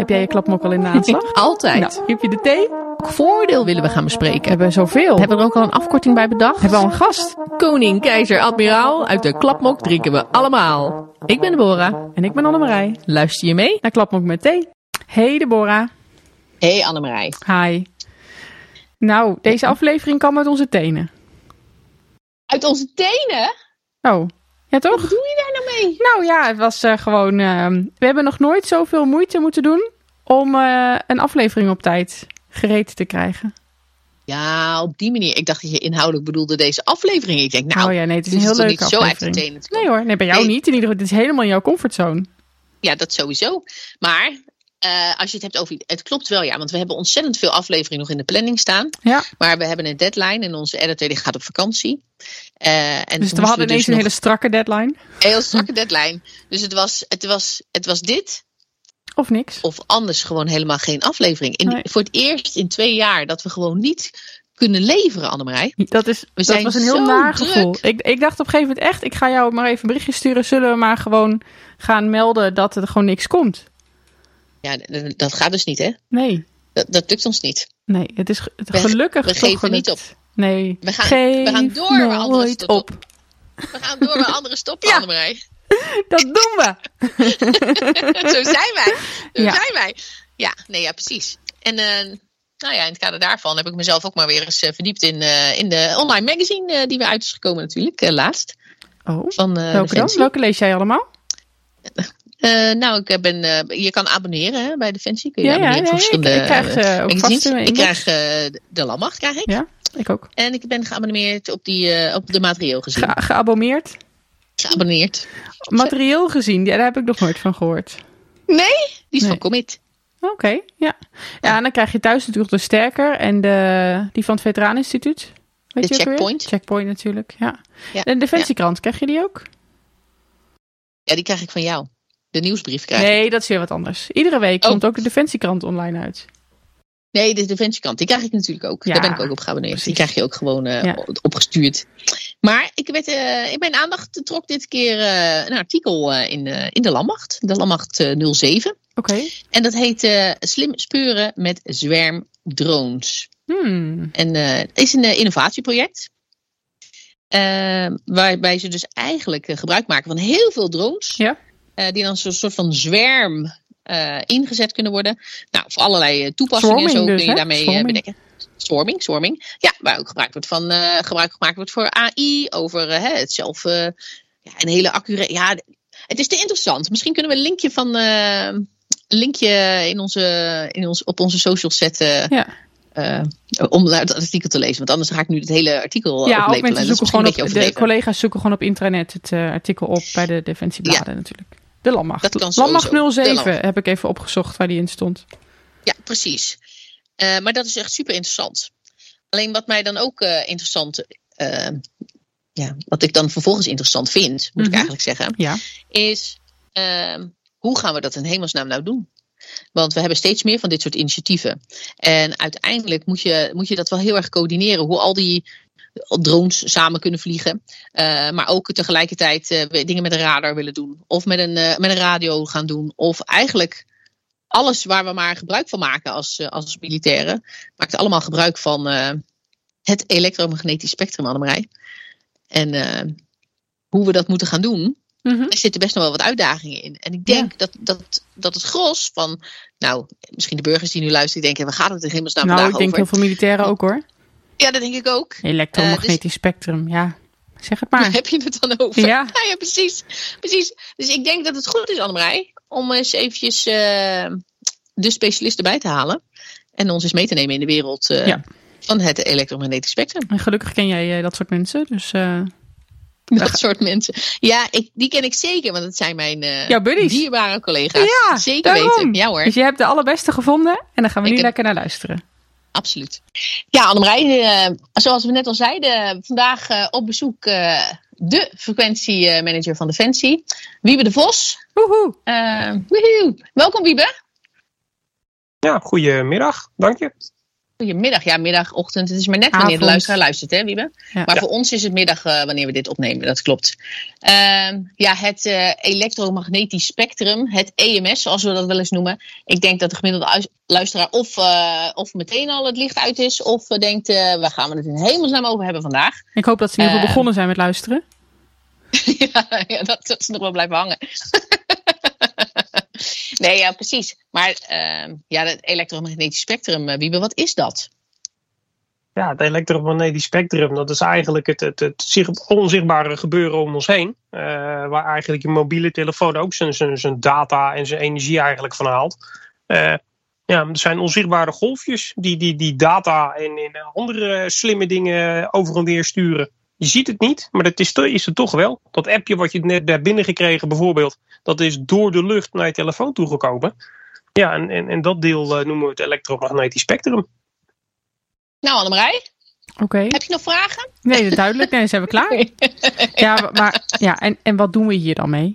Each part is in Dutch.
Heb jij je klapmok al in de aanslag? Altijd. Nou, heb je de thee? Welk voordeel willen we gaan bespreken? Hebben we zoveel? Hebben we er ook al een afkorting bij bedacht? Hebben we al een gast? Koning, keizer, admiraal, uit de klapmok drinken we allemaal. Ik ben Deborah. En ik ben Annemarij. Luister je mee? Naar Klapmok met thee. Hey Deborah. Hey Annemarij. Hi. Nou, deze aflevering kwam uit onze tenen. Uit onze tenen? Oh, ja toch? Wat doe je daar mee? Nou ja, het was eh, gewoon... eh, we hebben nog nooit zoveel moeite moeten doen om eh, een aflevering op tijd gereed te krijgen. Ja, op die manier. Ik dacht dat je inhoudelijk bedoelde deze aflevering. Ik denk, nou, oh ja, nee, het is dit een heel niet zo. Nee hoor, nee, bij jou Nee. niet. In ieder geval, het is helemaal in jouw comfortzone. Ja, dat sowieso. Maar eh, als je het hebt over... Het klopt wel, ja. Want we hebben ontzettend veel afleveringen nog in de planning staan. Ja, Maar we hebben een deadline en onze editor die gaat op vakantie. Eh, en dus we hadden ineens dus een nog hele strakke deadline. een heel strakke deadline. Dus het was, het, was, het was dit Of niks. of anders gewoon helemaal geen aflevering. In, Nee. Voor het eerst in twee jaar dat we gewoon niet kunnen leveren, Annemarij. Dat, is, dat was een heel naar gevoel. Ik, ik dacht op een gegeven moment echt, ik ga jou maar even een berichtje sturen. Zullen we maar gewoon gaan melden dat er gewoon niks komt? Ja, dat gaat dus niet, hè? Nee, Dat, dat lukt ons niet. nee, het is het We- gelukkig we toch geven gelukt. niet op. Nee, We gaan- Geef we gaan door waar anderen nooit stoppen. op. We gaan door met andere stoppen, Ja. Annemarij. Dat doen we. Zo zijn wij. Zo Ja. zijn wij. Ja, nee, ja, precies. En eh, nou ja, in het kader daarvan heb ik mezelf ook maar weer eens eh, verdiept in, eh, in de online magazine die weer uit is gekomen natuurlijk, laatst. Oh, Van, welke dan? Welke lees jij allemaal? Eh, nou, ik ben, eh, je kan abonneren hè, bij Defensie. Kun je Ja, ja, voor ik, verschillende ik krijg ook vast Ik krijg eh, de Landmacht, krijg ik. Ja, ik ook. En ik ben geabonneerd op, die, eh, op de materieel gezien. Ge geabonneerd. Geabonneerd. Materieel gezien, ja, daar heb ik nog nooit van gehoord. Nee, die is Nee. van Commit. Oké, ja. Ja, en dan krijg je thuis natuurlijk de Sterker en de, die van het Veteraneninstituut. Weet De je? Checkpoint. Checkpoint natuurlijk, ja. Ja, En de Defensiekrant, krijg je die ook? Ja, die krijg ik van jou. De nieuwsbrief krijg ik. Nee, dat is weer wat anders. Iedere week Oh. komt ook de Defensiekrant online uit. Nee, de Defensiekant. Die krijg ik natuurlijk ook. Ja, Daar ben ik ook op geabonneerd. precies. Die krijg je ook gewoon eh, Ja. opgestuurd. Maar ik werd, eh, in mijn aandacht trok dit keer eh, een artikel in, de, in de Landmacht. De Landmacht eh, 07. Oké. En dat heet Slim speuren met zwermdrones. Hmm. En het is een innovatieproject. waarbij ze dus eigenlijk gebruik maken van heel veel drones. Ja. Eh, die dan zo'n soort van zwerm eh, ingezet kunnen worden. Nou, voor allerlei eh, toepassingen en zo Swarming dus, kun je hè? daarmee bedenken. Swarming, swarming. Ja, waar ook gebruik wordt van gebruik gemaakt wordt voor AI, over het zelf. ja, een hele accurate. Ja, het is te interessant. Misschien kunnen we een linkje van. een linkje in onze, in ons, op onze socials zetten. Ja. eh, om het artikel te lezen. Want anders ga ik nu het hele artikel Ja, ook mensen zoeken gewoon op, de collega's zoeken gewoon op internet het artikel op bij de Defensiebladen natuurlijk. De Landmacht. Landmacht sowieso. De 07 Landmacht. heb ik even opgezocht waar die in stond. Ja, precies. Eh, maar dat is echt super interessant. Alleen wat mij dan ook eh, interessant. eh, ja, wat ik dan vervolgens interessant vind, moet ik Mhm. eigenlijk zeggen. Ja. is ehm, hoe gaan we dat in hemelsnaam nou doen? Want we hebben steeds meer van dit soort initiatieven. En uiteindelijk moet je, moet je dat wel heel erg coördineren. Hoe al die drones samen kunnen vliegen. Eh, maar ook tegelijkertijd eh, dingen met een radar willen doen. Of met een, eh, met een radio gaan doen. Of eigenlijk alles waar we maar gebruik van maken als, als militairen. Maakt allemaal gebruik van het elektromagnetisch spectrum, Annemarij. En hoe we dat moeten gaan doen, Mhm. er zitten best nog wel wat uitdagingen in. En ik denk dat, dat, dat het gros van, nou, misschien de burgers die nu luisteren, die denken, waar gaat het in hemelsnaam Nou, ik vandaag denk over? heel veel militairen ook hoor. Ja, dat denk ik ook. Elektromagnetisch spectrum, ja. Zeg het maar. heb je het dan over? Ja. Ja, precies. precies. Dus ik denk dat het goed is, Annemarij, om eens eventjes eh, de specialisten bij te halen. En ons eens mee te nemen in de wereld eh, Ja. van het elektromagnetisch spectrum. En gelukkig ken jij eh, dat soort mensen, dus eh, Dat soort mensen. Ja, ik, die ken ik zeker, want het zijn mijn eh, dierbare collega's. Ja, zeker daarom. weten. Ja hoor. Dus je hebt de allerbeste gevonden en daar gaan we Ik nu heb- lekker naar luisteren. Absoluut. Ja, Annemarij, eh, zoals we net al zeiden, vandaag eh, op bezoek eh, de frequentiemanager van Defensie, Wiebe de Vos. Woehoe. Eh, woehoe. Welkom Wiebe. Ja, goedemiddag. Dank je. Goedemiddag, ja, middag, ochtend. Het is maar net wanneer Avond. de luisteraar luistert, hè, Wiebe? Ja. Maar voor ons is het middag eh, wanneer we dit opnemen, dat klopt. Ehm, ja, het eh, elektromagnetisch spectrum, het EMS, zoals we dat wel eens noemen. Ik denk dat de gemiddelde uis- luisteraar of, eh, of meteen al het licht uit is, of denkt, waar gaan we het in hemelsnaam over hebben vandaag? Ik hoop dat ze in ieder geval Eh. begonnen zijn met luisteren. ja, ja, dat, dat ze nog wel blijven hangen. nee, ja, precies. Maar ehm, ja, het elektromagnetisch spectrum, Wiebe, wat is dat? Ja, het elektromagnetisch spectrum, dat is eigenlijk het, het, het zich- onzichtbare gebeuren om ons heen. eh, waar eigenlijk je mobiele telefoon ook zijn, zijn, zijn data en zijn energie eigenlijk van haalt. Eh, ja, er zijn onzichtbare golfjes die, die, die data en, en andere slimme dingen over en weer sturen. Je ziet het niet, maar dat is, is het toch wel. Dat appje wat je net hebt binnengekregen bijvoorbeeld, dat is door de lucht naar je telefoon toegekomen. Ja, en, en, en dat deel eh, noemen we het elektromagnetisch spectrum. Nou, Annemarij, Oké. heb je nog vragen? Nee, dat is duidelijk. Nee, zijn we klaar? Ja, maar ja, en, en wat doen we hier dan mee?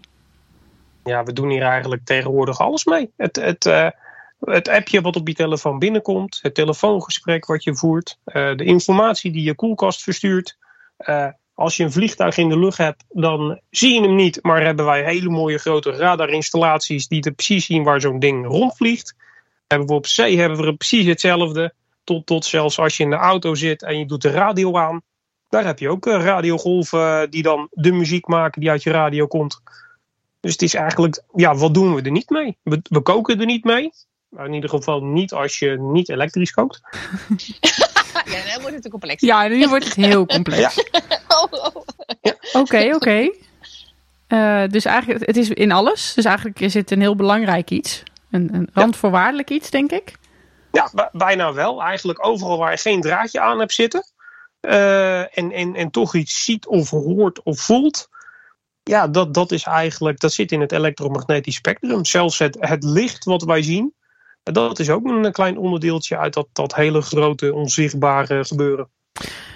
Ja, we doen hier eigenlijk tegenwoordig alles mee. Het, het, eh, het appje wat op je telefoon binnenkomt, het telefoongesprek wat je voert, eh, de informatie die je koelkast verstuurt. Eh, als je een vliegtuig in de lucht hebt, dan zie je hem niet, maar hebben wij hele mooie grote radarinstallaties die er precies zien waar zo'n ding rondvliegt. Hebben we op zee hebben we precies hetzelfde. Tot, tot zelfs als je in de auto zit en je doet de radio aan. Daar heb je ook eh, radiogolven die dan de muziek maken die uit je radio komt. Dus het is eigenlijk, ja, wat doen we er niet mee? We, we koken er niet mee. In ieder geval niet als je niet elektrisch kookt. ja, dan wordt het complex. Ja, nu wordt het heel complex. Oh, oh. Oké, oké. Eh, dus eigenlijk, het is in alles. Dus eigenlijk is het een heel belangrijk iets. Een, een randvoorwaardelijk iets, denk ik. Ja, bijna wel. Eigenlijk overal waar je geen draadje aan hebt zitten. eh, en, en, en toch iets ziet of hoort of voelt. Ja, dat, dat is eigenlijk, dat zit in het elektromagnetisch spectrum. Zelfs het, het licht wat wij zien. Dat is ook een klein onderdeeltje uit dat, dat hele grote onzichtbare gebeuren.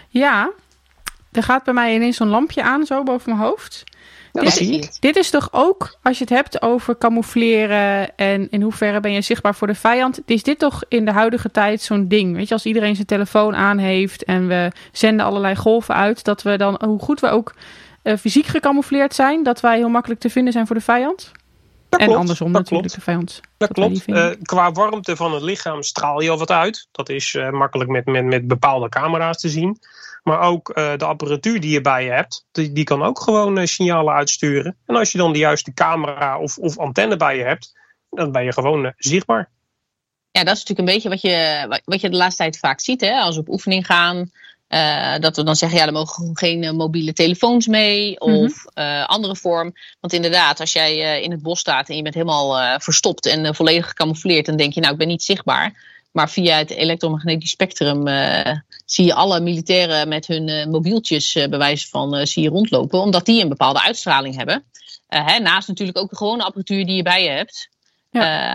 Ja, er gaat bij mij ineens zo'n lampje aan, zo boven mijn hoofd. Ja, Dit- dat zie je. Dit is toch ook, als je het hebt over camoufleren en in hoeverre ben je zichtbaar voor de vijand, is dit toch in de huidige tijd zo'n ding? Weet je, als iedereen zijn telefoon aan heeft en we zenden allerlei golven uit, dat we dan, hoe goed we ook eh, fysiek gecamoufleerd zijn, dat wij heel makkelijk te vinden zijn voor de vijand? Dat en klopt, andersom dat natuurlijk, klopt. de vijand. Dat klopt. Eh, qua warmte van het lichaam straal je al wat uit. Dat is eh, makkelijk met, met, met bepaalde camera's te zien. Maar ook eh, de apparatuur die je bij je hebt, die, die kan ook gewoon eh, signalen uitsturen. En als je dan de juiste camera of, of antenne bij je hebt, dan ben je gewoon zichtbaar. Ja, dat is natuurlijk een beetje wat je, wat- wat je de laatste tijd vaak ziet. Hè? Als we op oefening gaan, eh, dat we dan zeggen, ja, er mogen geen eh, mobiele telefoons mee of eh, andere vorm. Want inderdaad, als jij in het bos staat en je bent helemaal verstopt en volledig gecamoufleerd, dan denk je, nou, ik ben niet zichtbaar. Maar via het elektromagnetisch spectrum zie je alle militairen met hun mobieltjes bij wijze van zie je rondlopen, omdat die een bepaalde uitstraling hebben. Hè, naast natuurlijk ook de gewone apparatuur die je bij je hebt.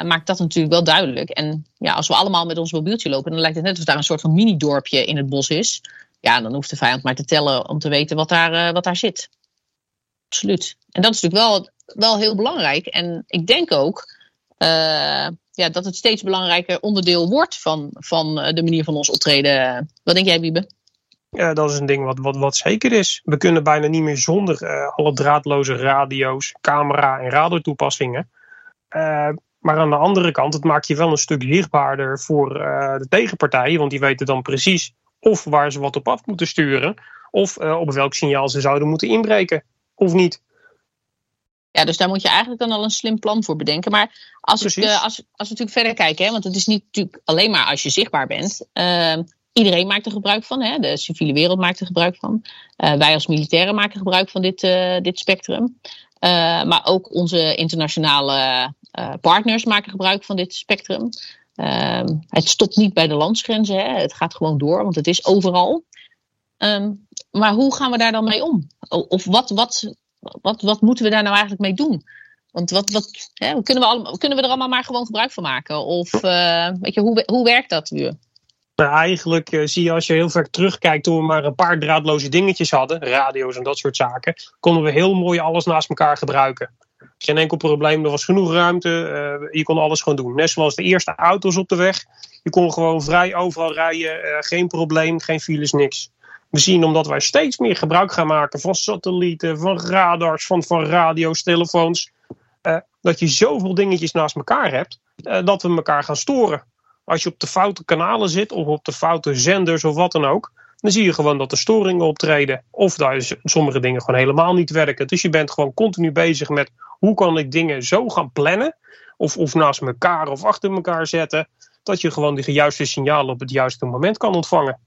maakt dat natuurlijk wel duidelijk. En ja, als we allemaal met ons mobieltje lopen, dan lijkt het net alsof daar een soort van mini-dorpje in het bos is. Ja, dan hoeft de vijand maar te tellen om te weten wat daar, eh, wat daar zit. Absoluut. En dat is natuurlijk wel, wel heel belangrijk. En ik denk ook eh, ja, dat het steeds belangrijker onderdeel wordt van, van eh, de manier van ons optreden. Wat denk jij, Wiebe? Ja, dat is een ding wat, wat, wat zeker is. We kunnen bijna niet meer zonder alle draadloze radio's, camera en radartoepassingen. Maar aan de andere kant, het maakt je wel een stuk zichtbaarder voor de tegenpartij. Want die weten dan precies of waar ze wat op af moeten sturen. Of eh, op welk signaal ze zouden moeten inbreken. Of niet. Ja, dus daar moet je eigenlijk dan al een slim plan voor bedenken. Maar als, ik, eh, als, als we natuurlijk verder kijken, hè, want het is niet natuurlijk alleen maar als je zichtbaar bent. Ehm, iedereen maakt er gebruik van, hè? de civiele wereld maakt er gebruik van. Eh, wij als militairen maken gebruik van dit, dit spectrum. Maar ook onze internationale partners maken gebruik van dit spectrum. Ehm, het stopt niet bij de landsgrenzen, hè? het gaat gewoon door, want het is overal. Ehm, maar hoe gaan we daar dan mee om? Of wat, wat, wat, wat moeten we daar nou eigenlijk mee doen? Want wat, wat, hè, kunnen, we allemaal, kunnen we er allemaal maar gewoon gebruik van maken? Of eh, weet je, hoe, hoe werkt dat nu? Nou, eigenlijk eh, zie je als je heel ver terugkijkt toen we maar een paar draadloze dingetjes hadden, radio's en dat soort zaken, konden we heel mooi alles naast elkaar gebruiken. Geen enkel probleem, er was genoeg ruimte. je kon alles gewoon doen. Net zoals de eerste auto's op de weg. Je kon gewoon vrij overal rijden. geen probleem, geen files, niks. We zien omdat wij steeds meer gebruik gaan maken van satellieten, van radars, van, van radio's, telefoons. dat je zoveel dingetjes naast elkaar hebt. dat we elkaar gaan storen. Als je op de foute kanalen zit of op de foute zenders of wat dan ook, dan zie je gewoon dat er storingen optreden. Of dat sommige dingen gewoon helemaal niet werken. Dus je bent gewoon continu bezig met hoe kan ik dingen zo gaan plannen. Of, of naast elkaar of achter elkaar zetten. Dat je gewoon de juiste signalen op het juiste moment kan ontvangen.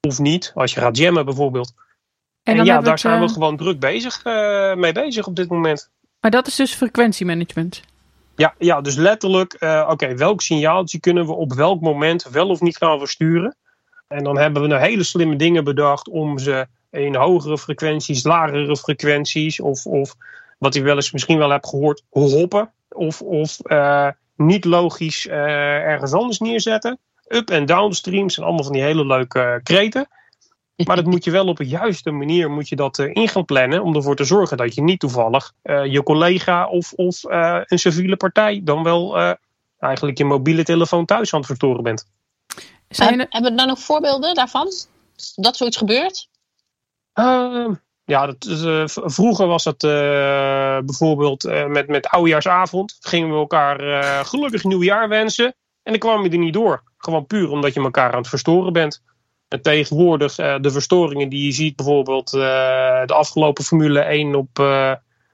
Of niet, als je gaat jammen bijvoorbeeld. En, ja, daar zijn we eh, gewoon druk bezig, uh, mee bezig op dit moment. Maar dat is dus frequentiemanagement? Ja, ja dus letterlijk, uh, oké, welk signaaltje kunnen we op welk moment wel of niet gaan versturen? En dan hebben we nou hele slimme dingen bedacht om ze in hogere frequenties, lagere frequenties, of, of wat je wel eens misschien wel hebt gehoord, hoppen. Of, of uh, niet logisch uh, ergens anders neerzetten. Up- en downstreams zijn allemaal van die hele leuke kreten. Maar dat moet je wel op de juiste manier moet je dat in gaan plannen. Om ervoor te zorgen dat je niet toevallig je collega of, of een civiele partij dan wel eigenlijk je mobiele telefoon thuis aan het verstoren bent. Hebben we dan nog voorbeelden daarvan? Dat zoiets gebeurt? Uh, ja, dat, uh, vroeger was het uh, bijvoorbeeld uh, met, met oudejaarsavond. Gingen we elkaar gelukkig nieuwjaar wensen. En dan kwam je er niet door. Gewoon puur omdat je elkaar aan het verstoren bent. En tegenwoordig de verstoringen die je ziet, bijvoorbeeld de afgelopen Formule 1 op,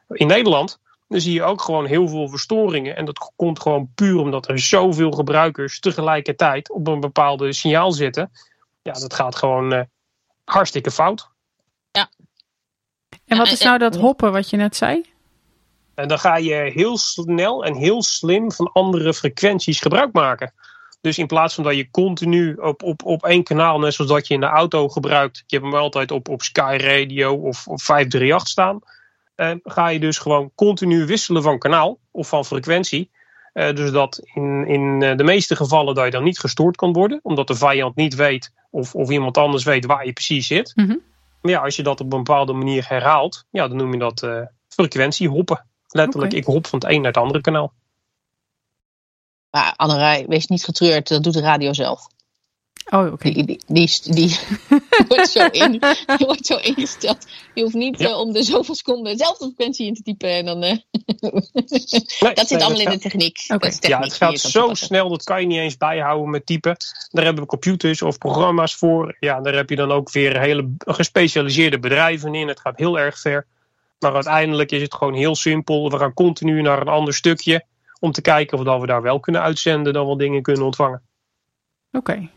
in Nederland dan zie je ook gewoon heel veel verstoringen. En dat komt gewoon puur omdat er zoveel gebruikers tegelijkertijd op een bepaalde signaal zitten. Ja, dat gaat gewoon uh, hartstikke fout. Ja. En wat is nou dat hoppen wat je net zei? En dan ga je heel snel en heel slim van andere frequenties gebruik maken. Dus in plaats van dat je continu op, op, op één kanaal, net zoals dat je in de auto gebruikt, je hebt hem altijd op, op Sky Radio of op 538 staan ga je dus gewoon continu wisselen van kanaal of van frequentie. Uh, dus dat in, in eh, de meeste gevallen dat je dan niet gestoord kan worden, omdat de vijand niet weet of, of iemand anders weet waar je precies zit. Mhm. Maar ja, als je dat op een bepaalde manier herhaalt, ja, dan noem je dat uh, frequentie hoppen. Letterlijk, ik hop van het een naar het andere kanaal. Maar Annerij, wees niet getreurd, dat doet de radio zelf. Oh, oké. Die, die, die, wordt, zo in, wordt zo ingesteld. Je hoeft niet uh, om de zoveel seconden dezelfde frequentie in te typen. En dan, uh, nee, dat zit allemaal in de techniek. Okay. ja, het gaat zo snel, dat kan je niet eens bijhouden met typen. Daar hebben we computers of programma's voor. Ja, daar heb je dan ook weer hele gespecialiseerde bedrijven in. Het gaat heel erg ver. Maar uiteindelijk is het gewoon heel simpel. We gaan continu naar een ander stukje. Om te kijken of dat we daar wel kunnen uitzenden. Dan wel dingen kunnen ontvangen. Oké.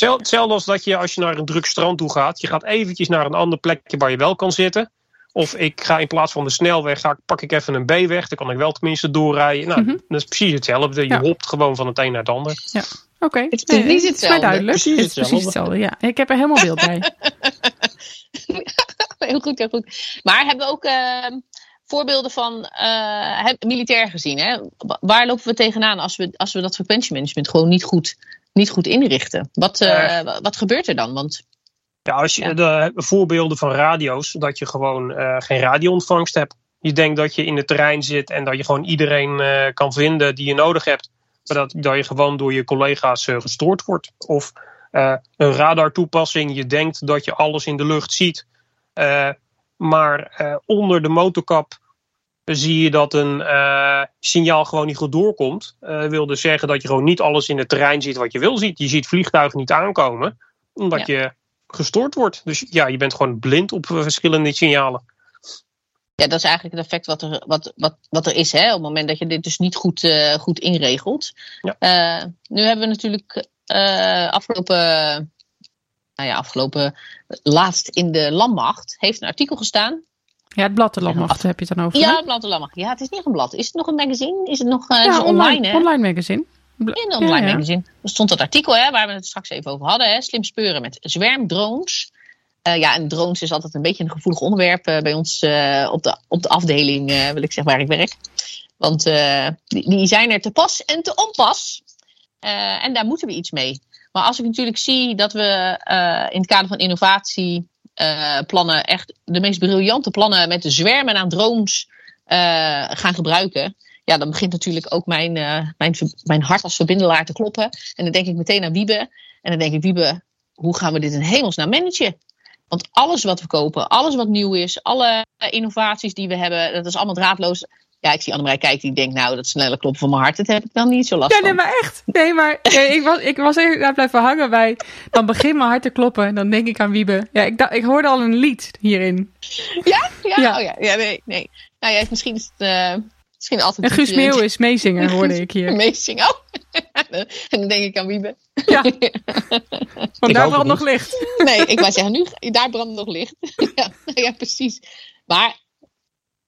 Hetzelfde als dat je als je naar een druk strand toe gaat. Je gaat eventjes naar een ander plekje waar je wel kan zitten. Of ik ga in plaats van de snelweg, ga, pak ik even een B-weg. Dan kan ik wel tenminste doorrijden. Nou, mhm. dat is precies hetzelfde. Je ja. hopt gewoon van het een naar het ander. Ja. Oké, okay. het is hetzelfde. Het is duidelijk. Precies hetzelfde. precies hetzelfde. Ja, ik heb er helemaal beeld bij. heel goed, heel goed. Maar hebben we ook uh, voorbeelden van uh, militair gezien? Hè? Waar lopen we tegenaan als we, als we dat frequentiemanagement gewoon niet goed niet goed inrichten. Wat, uh, wat gebeurt er dan? Want, ja, als je de voorbeelden van radio's, dat je gewoon uh, geen radioontvangst hebt. Je denkt dat je in het terrein zit en dat je gewoon iedereen uh, kan vinden die je nodig hebt. Maar dat, dat je gewoon door je collega's gestoord wordt. Of een radartoepassing, je denkt dat je alles in de lucht ziet. maar onder de motorkap zie je dat een uh, signaal gewoon niet goed doorkomt. Uh, wil dus zeggen dat je gewoon niet alles in het terrein ziet wat je wil zien. Je ziet vliegtuigen niet aankomen, omdat je gestoord wordt. Dus ja, je bent gewoon blind op verschillende signalen. Ja, dat is eigenlijk het effect wat er, wat, wat, wat er is, hè, op het moment dat je dit dus niet goed, uh, goed inregelt. Ja. nu hebben we natuurlijk afgelopen, nou ja, afgelopen, laatst in de landmacht, heeft een artikel gestaan ja, het blad de landmacht heb je het dan over. Ja, het blad de. Ja, het is niet een blad. Is het nog een magazine? Is het nog uh, ja, is het online, online, hè? online magazine. In een online ja, magazine. Er stond dat artikel hè, waar we het straks even over hadden. Hè, slim speuren met zwermdrones. Uh, ja, en drones is altijd een beetje een gevoelig onderwerp uh, bij ons op, de, op de afdeling, wil ik zeggen, waar ik werk. Want die, die, zijn er te pas en te onpas. en daar moeten we iets mee. Maar als ik natuurlijk zie dat we in het kader van innovatie uh, plannen, echt de meest briljante plannen met de zwermen aan drones gaan gebruiken. Ja, dan begint natuurlijk ook mijn, mijn, mijn hart als verbindelaar te kloppen. En dan denk ik meteen aan Wiebe. En dan denk ik, Wiebe, hoe gaan we dit in hemelsnaam managen? Want alles wat we kopen, alles wat nieuw is, alle innovaties die we hebben, dat is allemaal draadloos. Ja, ik zie Annemarij kijken die denkt, nou, dat snelle kloppen van mijn hart, dat heb ik dan niet zo last ja, van. Nee, maar echt. Nee, maar ik was, ik was even daar blijven hangen bij, dan begint mijn hart te kloppen en dan denk ik aan Wiebe. Ja, ik, ik hoorde al een lied hierin. Ja? Ja? ja. Oh, ja. ja nee, nee. Nou ja, misschien is het... Uh, misschien altijd en Guus Meeuw is meezinger, hoorde ik hier. Meezinger? Oh. en dan denk ik aan Wiebe. Ja. Want daar brandt nog licht. Nee, ik wou zeggen, nu, daar brandt nog licht. ja, ja, precies. Maar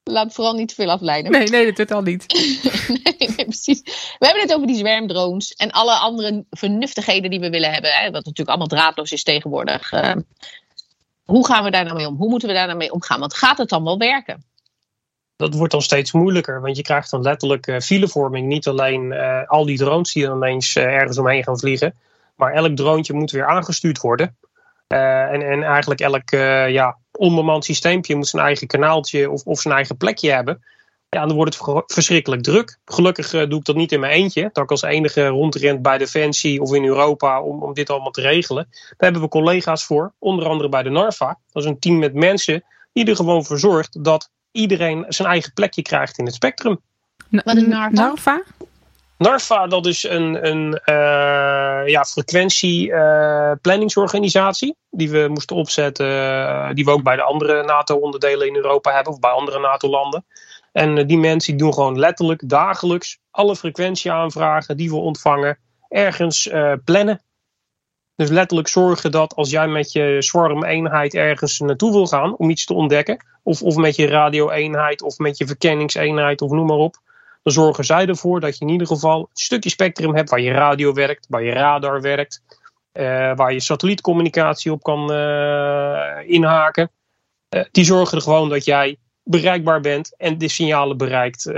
laat vooral niet te veel afleiden. Nee, nee, dat totaal niet. nee, nee, precies. We hebben het over die zwermdrones en alle andere vernuftigheden die we willen hebben. Hè, wat natuurlijk allemaal draadloos is tegenwoordig. Uh, hoe gaan we daar nou mee om? Hoe moeten we daar nou mee omgaan? Want gaat het dan wel werken? dat wordt dan steeds moeilijker. Want je krijgt dan letterlijk uh, filevorming. Niet alleen uh, al die drones die dan ineens uh, ergens omheen gaan vliegen. Maar elk droontje moet weer aangestuurd worden. En, en eigenlijk elk ja, onbemand systeempje moet zijn eigen kanaaltje of, of zijn eigen plekje hebben. Ja, dan wordt het verschrikkelijk druk. Gelukkig doe ik dat niet in mijn eentje. Dat ik als enige rondrent bij Defensie of in Europa om, om dit allemaal te regelen. Daar hebben we collega's voor. Onder andere bij de NARFA. Dat is een team met mensen die er gewoon voor zorgt dat iedereen zijn eigen plekje krijgt in het spectrum. Wat is? NARFA? NARFA, dat is een, een uh, ja, frequentieplanningsorganisatie uh, die we moesten opzetten, uh, die we ook bij de andere NATO-onderdelen in Europa hebben of bij andere NATO-landen. En die mensen doen gewoon letterlijk dagelijks alle frequentieaanvragen die we ontvangen ergens plannen. Dus letterlijk zorgen dat als jij met je swarm-eenheid ergens naartoe wil gaan om iets te ontdekken, of, of met je radio-eenheid of met je verkenningseenheid of noem maar op, dan zorgen zij ervoor dat je in ieder geval een stukje spectrum hebt waar je radio werkt, waar je radar werkt, uh, waar je satellietcommunicatie op kan uh, inhaken. Uh, die zorgen er gewoon dat jij bereikbaar bent en de signalen bereikt,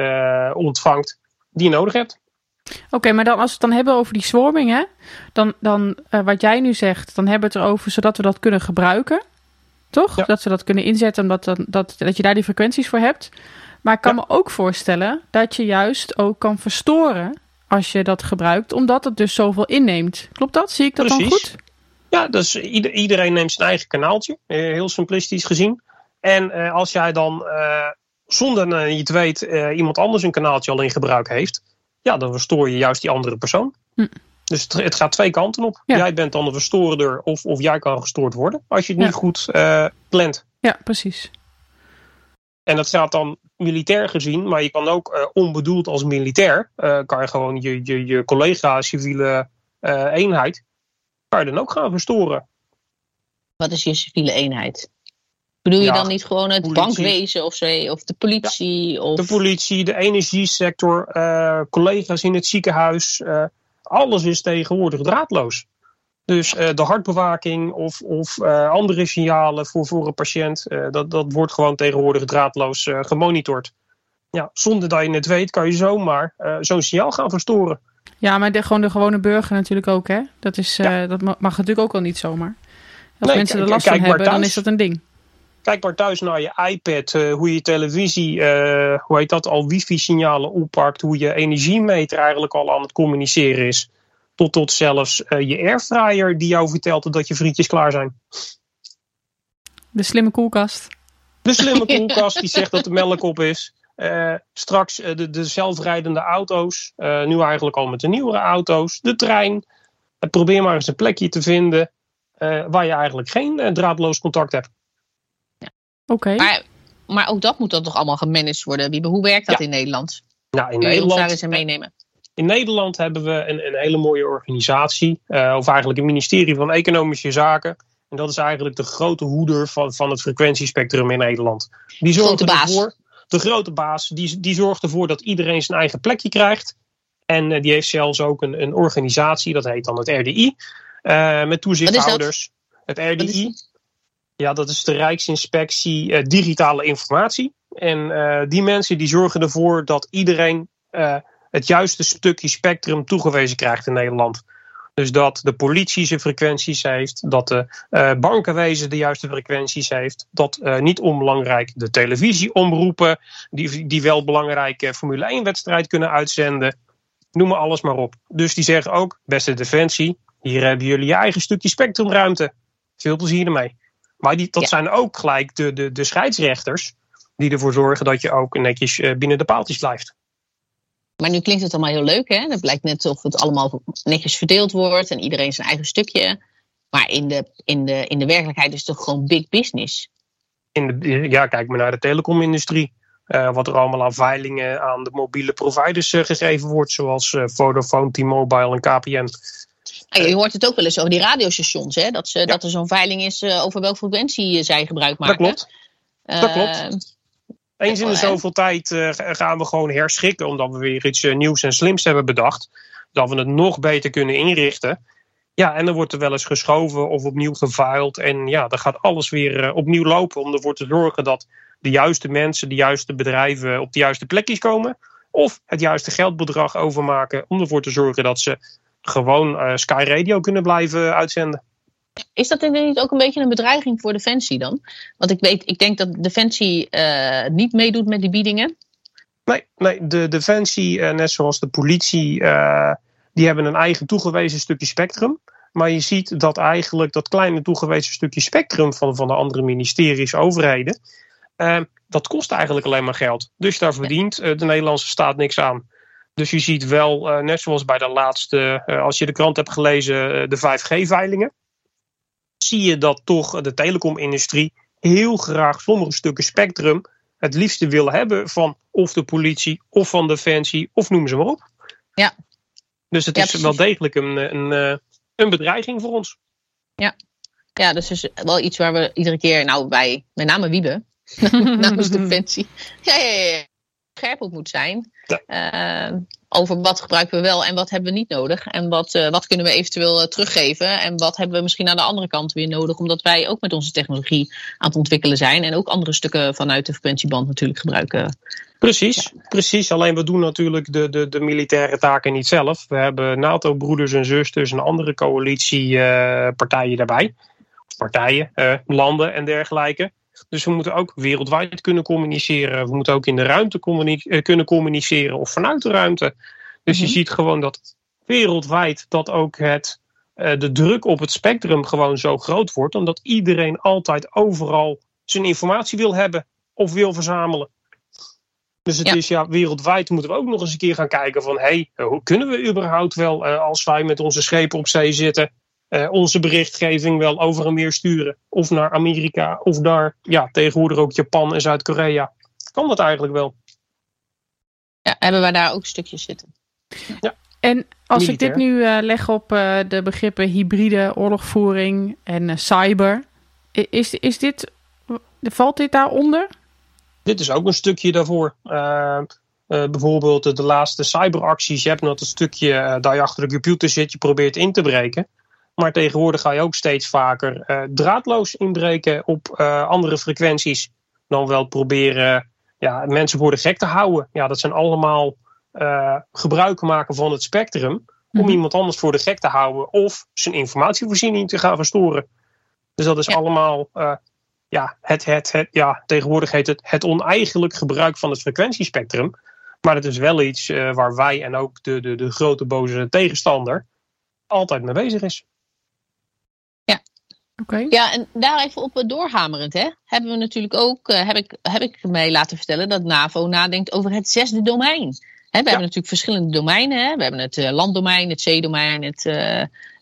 ontvangt die je nodig hebt. Oké, okay, maar dan als we het dan hebben over die swarming, hè, dan, dan wat jij nu zegt, dan hebben we het erover zodat we dat kunnen gebruiken. Toch? Ja. Dat we dat kunnen inzetten, omdat dan, dat, dat je daar die frequenties voor hebt. Maar ik kan ja. me ook voorstellen dat je juist ook kan verstoren als je dat gebruikt, omdat het dus zoveel inneemt. Klopt dat? Zie ik dat Precies. dan goed? Ja, dus ieder, iedereen neemt zijn eigen kanaaltje, heel simplistisch gezien. En uh, als jij dan uh, zonder uh, je het weet iemand anders een kanaaltje al in gebruik heeft, ja, dan verstoor je juist die andere persoon. Hm. Dus het, het, gaat twee kanten op. Ja. Jij bent dan de verstoorder of, of jij kan gestoord worden als je het niet goed plant. Ja, precies. En dat gaat dan militair gezien, maar je kan ook uh, onbedoeld als militair, uh, kan je gewoon je, je, je collega civiele uh, eenheid, kan je dan ook gaan verstoren. Wat is je civiele eenheid? Bedoel je Ja, dan niet gewoon het politie. bankwezen of zo? Of de politie? Of... De politie, de energiesector, eh, collega's in het ziekenhuis, eh, alles is tegenwoordig draadloos. Dus eh, de hartbewaking of, of eh, andere signalen voor, voor een patiënt, eh, dat, dat wordt gewoon tegenwoordig draadloos gemonitord. Ja, zonder dat je het weet, kan je zomaar zo'n signaal gaan verstoren. Ja, maar de, gewoon de gewone burger natuurlijk ook, hè? Dat, is, dat ma- mag natuurlijk ook al niet zomaar. Als Nee, mensen er last van hebben, dan is dat een ding. Kijk maar thuis naar je iPad, hoe je televisie, hoe heet dat, al wifi-signalen oppakt, hoe je energiemeter eigenlijk al aan het communiceren is. Tot, tot zelfs eh, je airfryer die jou vertelt dat je frietjes klaar zijn. De slimme koelkast. De slimme koelkast die zegt dat de melk op is. Eh, straks eh, de, de zelfrijdende auto's, eh, nu eigenlijk al met de nieuwere auto's. De trein. Probeer maar eens een plekje te vinden eh, waar je eigenlijk geen draadloos contact hebt. Oké. Maar, maar ook dat moet dan toch allemaal gemanaged worden? Wiebe, hoe werkt dat Ja. in Nederland? Nou, in ons daar Nederland, eens meenemen? In Nederland hebben we een, een hele mooie organisatie, eh, of eigenlijk het ministerie van Economische Zaken. En dat is eigenlijk de grote hoeder van, van het frequentiespectrum in Nederland. Die zorgt Grote baas. ervoor, de grote baas, die, die zorgt ervoor dat iedereen zijn eigen plekje krijgt. En eh, die heeft zelfs ook een, een organisatie, dat heet dan het RDI, eh, met toezichthouders. Het RDI, ja, dat is de Rijksinspectie Digitale Informatie. En die mensen die zorgen ervoor dat iedereen het juiste stukje spectrum toegewezen krijgt in Nederland. Dus dat de politie zijn frequenties heeft, dat de uh, bankenwezen de juiste frequenties heeft, dat uh, niet onbelangrijk de televisieomroepen, die, die wel belangrijke Formule 1 wedstrijd kunnen uitzenden, noem maar alles maar op. Dus die zeggen ook, beste Defensie, hier hebben jullie je eigen stukje spectrumruimte. Veel plezier ermee. Maar die, dat ja. zijn ook gelijk de, de, de scheidsrechters die ervoor zorgen dat je ook netjes uh, binnen de paaltjes blijft. Maar nu klinkt het allemaal heel leuk, hè? Het blijkt net of het allemaal netjes verdeeld wordt en iedereen zijn eigen stukje. Maar in de, in de, in de werkelijkheid is het toch gewoon big business? In de, ja, kijk maar naar de telecomindustrie. Uh, wat er allemaal aan veilingen aan de mobiele providers uh, gegeven wordt, zoals uh, Vodafone, T-Mobile en KPN. Ah, je hoort het ook wel eens over die radiostations, hè? Dat, ze, ja. dat er zo'n veiling is over welke frequentie zij gebruik maken. Dat klopt. Dat klopt. Eens in de zoveel tijd uh, gaan we gewoon herschikken, omdat we weer iets uh, nieuws en slims hebben bedacht. Dat we het nog beter kunnen inrichten. Ja, en dan wordt er wel eens geschoven of opnieuw geveild. En ja, dan gaat alles weer uh, opnieuw lopen om ervoor te zorgen dat de juiste mensen, de juiste bedrijven op de juiste plekjes komen. Of het juiste geldbedrag overmaken om ervoor te zorgen dat ze gewoon Sky Radio kunnen blijven uitzenden. Is dat niet ook een beetje een bedreiging voor Defensie dan? Want ik, weet, ik denk dat Defensie uh, niet meedoet met die biedingen. Nee, nee de Defensie, uh, net zoals de politie, uh, die hebben een eigen toegewezen stukje spectrum. Maar je ziet dat eigenlijk dat kleine toegewezen stukje spectrum van, van de andere ministeries, overheden, dat kost eigenlijk alleen maar geld. Dus daar verdient de Nederlandse staat niks aan. Dus je ziet wel, net zoals bij de laatste, als je de krant hebt gelezen, de 5G-veilingen zie je dat toch de telecomindustrie heel graag sommige stukken spectrum het liefste wil hebben van of de politie of van defensie of noem ze maar op. Ja. Dus het Ja, is precies. wel degelijk een, een, eh, een bedreiging voor ons. Ja, dus is wel iets waar we iedere keer, nou bij met name Wiebe, namens Defensie, ja, ja, ja, ja, scherp op moet zijn. Ja. Eh, over wat gebruiken we wel en wat hebben we niet nodig. En wat, eh, wat kunnen we eventueel eh, teruggeven. En wat hebben we misschien aan de andere kant weer nodig. Omdat wij ook met onze technologie aan het ontwikkelen zijn. En ook andere stukken vanuit de frequentieband natuurlijk gebruiken. Precies, precies. Alleen we doen natuurlijk de, de, de militaire taken niet zelf. We hebben NATO-broeders en zusters en andere coalitiepartijen daarbij. Of partijen, eh, landen en dergelijke. Dus we moeten ook wereldwijd kunnen communiceren. We moeten ook in de ruimte communi- eh, kunnen communiceren of vanuit de ruimte. Dus Mhm. je ziet gewoon dat wereldwijd dat ook het, eh, de druk op het spectrum gewoon zo groot wordt. Omdat iedereen altijd overal zijn informatie wil hebben of wil verzamelen. Dus het Ja. is ja, wereldwijd moeten we ook nog eens een keer gaan kijken van hé, hey, hoe kunnen we überhaupt wel eh, als wij met onze schepen op zee zitten, eh, onze berichtgeving wel over en weer sturen. Of naar Amerika of naar ja, tegenwoordig ook Japan en Zuid-Korea. Kan dat eigenlijk wel? Ja, hebben wij daar ook stukjes zitten. En als ik dit nu eh, leg op eh, de begrippen hybride oorlogvoering en eh, cyber, is, is dit, valt dit daaronder? Dit is ook een stukje daarvoor. Eh, eh, bijvoorbeeld de, de laatste cyberacties. Je hebt nog dat stukje eh, dat je achter de computer zit, je probeert in te breken. Maar tegenwoordig ga je ook steeds vaker eh, draadloos inbreken op eh, andere frequenties. Dan wel proberen ja, mensen voor de gek te houden. Ja, dat zijn allemaal eh, gebruik maken van het spectrum. Om Mhm. iemand anders voor de gek te houden. Of zijn informatievoorziening te gaan verstoren. Dus dat is Ja. allemaal ja, het, het, het, ja, tegenwoordig heet het het oneigenlijk gebruik van het frequentiespectrum. Maar het is wel iets waar wij en ook de, de, de grote boze tegenstander altijd mee bezig is. Ja, en daar even op eh, doorhamerend, hè, hebben we natuurlijk ook, eh, heb, ik, heb ik mij laten vertellen, dat NAVO nadenkt over het zesde domein. Hè, we hebben natuurlijk verschillende domeinen. Hè. We hebben het eh, landdomein, het zeedomein, het,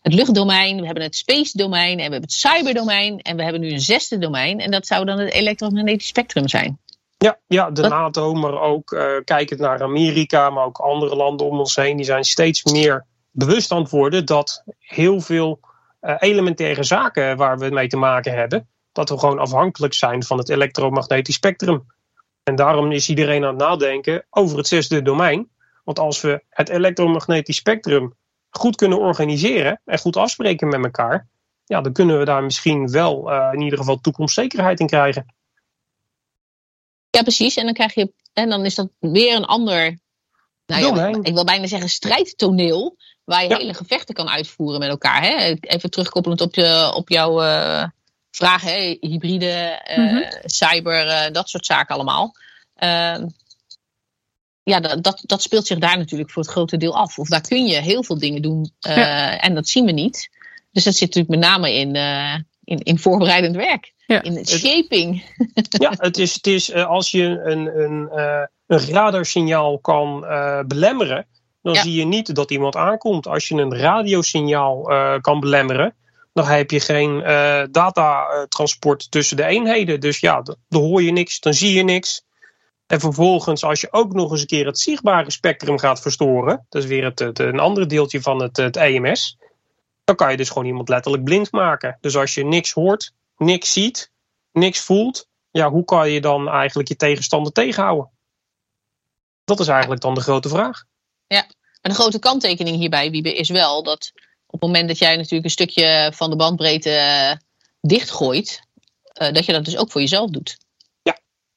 het luchtdomein. We hebben het space domein en we hebben het cyberdomein. En we hebben nu een zesde domein. En dat zou dan het elektromagnetisch spectrum zijn. Ja, ja de Wat- NATO, maar ook kijkend naar Amerika, maar ook andere landen om ons heen, die zijn steeds meer bewust aan het worden dat heel veel elementaire zaken waar we mee te maken hebben, dat we gewoon afhankelijk zijn van het elektromagnetisch spectrum. En daarom is iedereen aan het nadenken over het zesde domein. Want als we het elektromagnetisch spectrum goed kunnen organiseren en goed afspreken met elkaar, ja, dan kunnen we daar misschien wel eh, in ieder geval toekomstzekerheid in krijgen. Ja, precies. En dan krijg je, en dan is dat weer een ander, nou ja, ik wil bijna zeggen strijdtoneel. Waar je Ja. hele gevechten kan uitvoeren met elkaar. Hè? Even terugkoppelend op, je, op jouw eh, vraag, hè? hybride, eh, Mhm. cyber, eh, dat soort zaken allemaal. Ehm, ja, dat, dat, dat speelt zich daar natuurlijk voor het grote deel af. Of daar kun je heel veel dingen doen Ja. en dat zien we niet. Dus dat zit natuurlijk met name in, in, in voorbereidend werk. Ja. In shaping. Ja, het is, het is als je een, een, een radarsignaal kan belemmeren, dan Ja. zie je niet dat iemand aankomt. Als je een radiosignaal eh, kan belemmeren, dan heb je geen eh, datatransport tussen de eenheden. Dus ja, dan hoor je niks, dan zie je niks. En vervolgens, als je ook nog eens een keer het zichtbare spectrum gaat verstoren, dat is weer het, het, een ander deeltje van het, het EMS, dan kan je dus gewoon iemand letterlijk blind maken. Dus als je niks hoort, niks ziet, niks voelt, ja, hoe kan je dan eigenlijk je tegenstander tegenhouden? Dat is eigenlijk dan de grote vraag. En de grote kanttekening hierbij, Wiebe, is wel dat op het moment dat jij natuurlijk een stukje van de bandbreedte eh, dichtgooit, eh, dat je dat dus ook voor jezelf doet.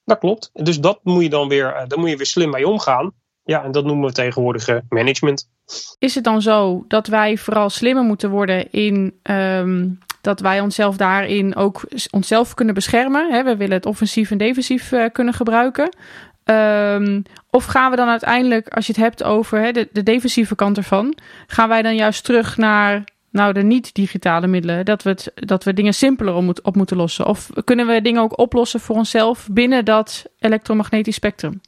Dat klopt. Dus dat moet je dan weer, eh, daar moet je weer slim mee omgaan. Ja, en dat noemen we tegenwoordig management. Is het dan zo dat wij vooral slimmer moeten worden in ehm, dat wij onszelf daarin ook onszelf kunnen beschermen? Hè? We willen het offensief en defensief eh, kunnen gebruiken. Ehm, of gaan we dan uiteindelijk, als je het hebt over hè, de, de defensieve kant ervan, gaan wij dan juist terug naar nou, de niet-digitale middelen? Dat we, het, dat we dingen simpeler op, moet- op moeten lossen? Of kunnen we dingen ook oplossen voor onszelf binnen dat elektromagnetisch spectrum?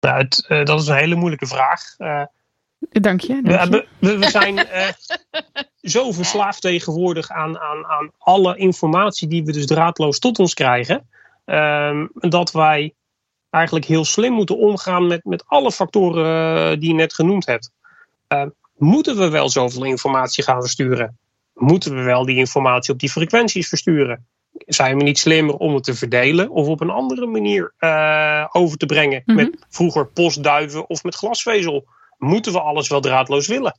Nou, het, eh, dat is een hele moeilijke vraag. Eh, Dank je. we, dank je. hebben- we, we zijn eh, zo verslaafd tegenwoordig aan, aan, aan alle informatie die we dus draadloos tot ons krijgen. ehm, dat wij eigenlijk heel slim moeten omgaan met, met alle factoren eh, die je net genoemd hebt. Eh, moeten we wel zoveel informatie gaan versturen? Moeten we wel die informatie op die frequenties versturen? Zijn we niet slimmer om het te verdelen of op een andere manier eh, over te brengen? Mhm. Met vroeger postduiven of met glasvezel? Moeten we alles wel draadloos willen?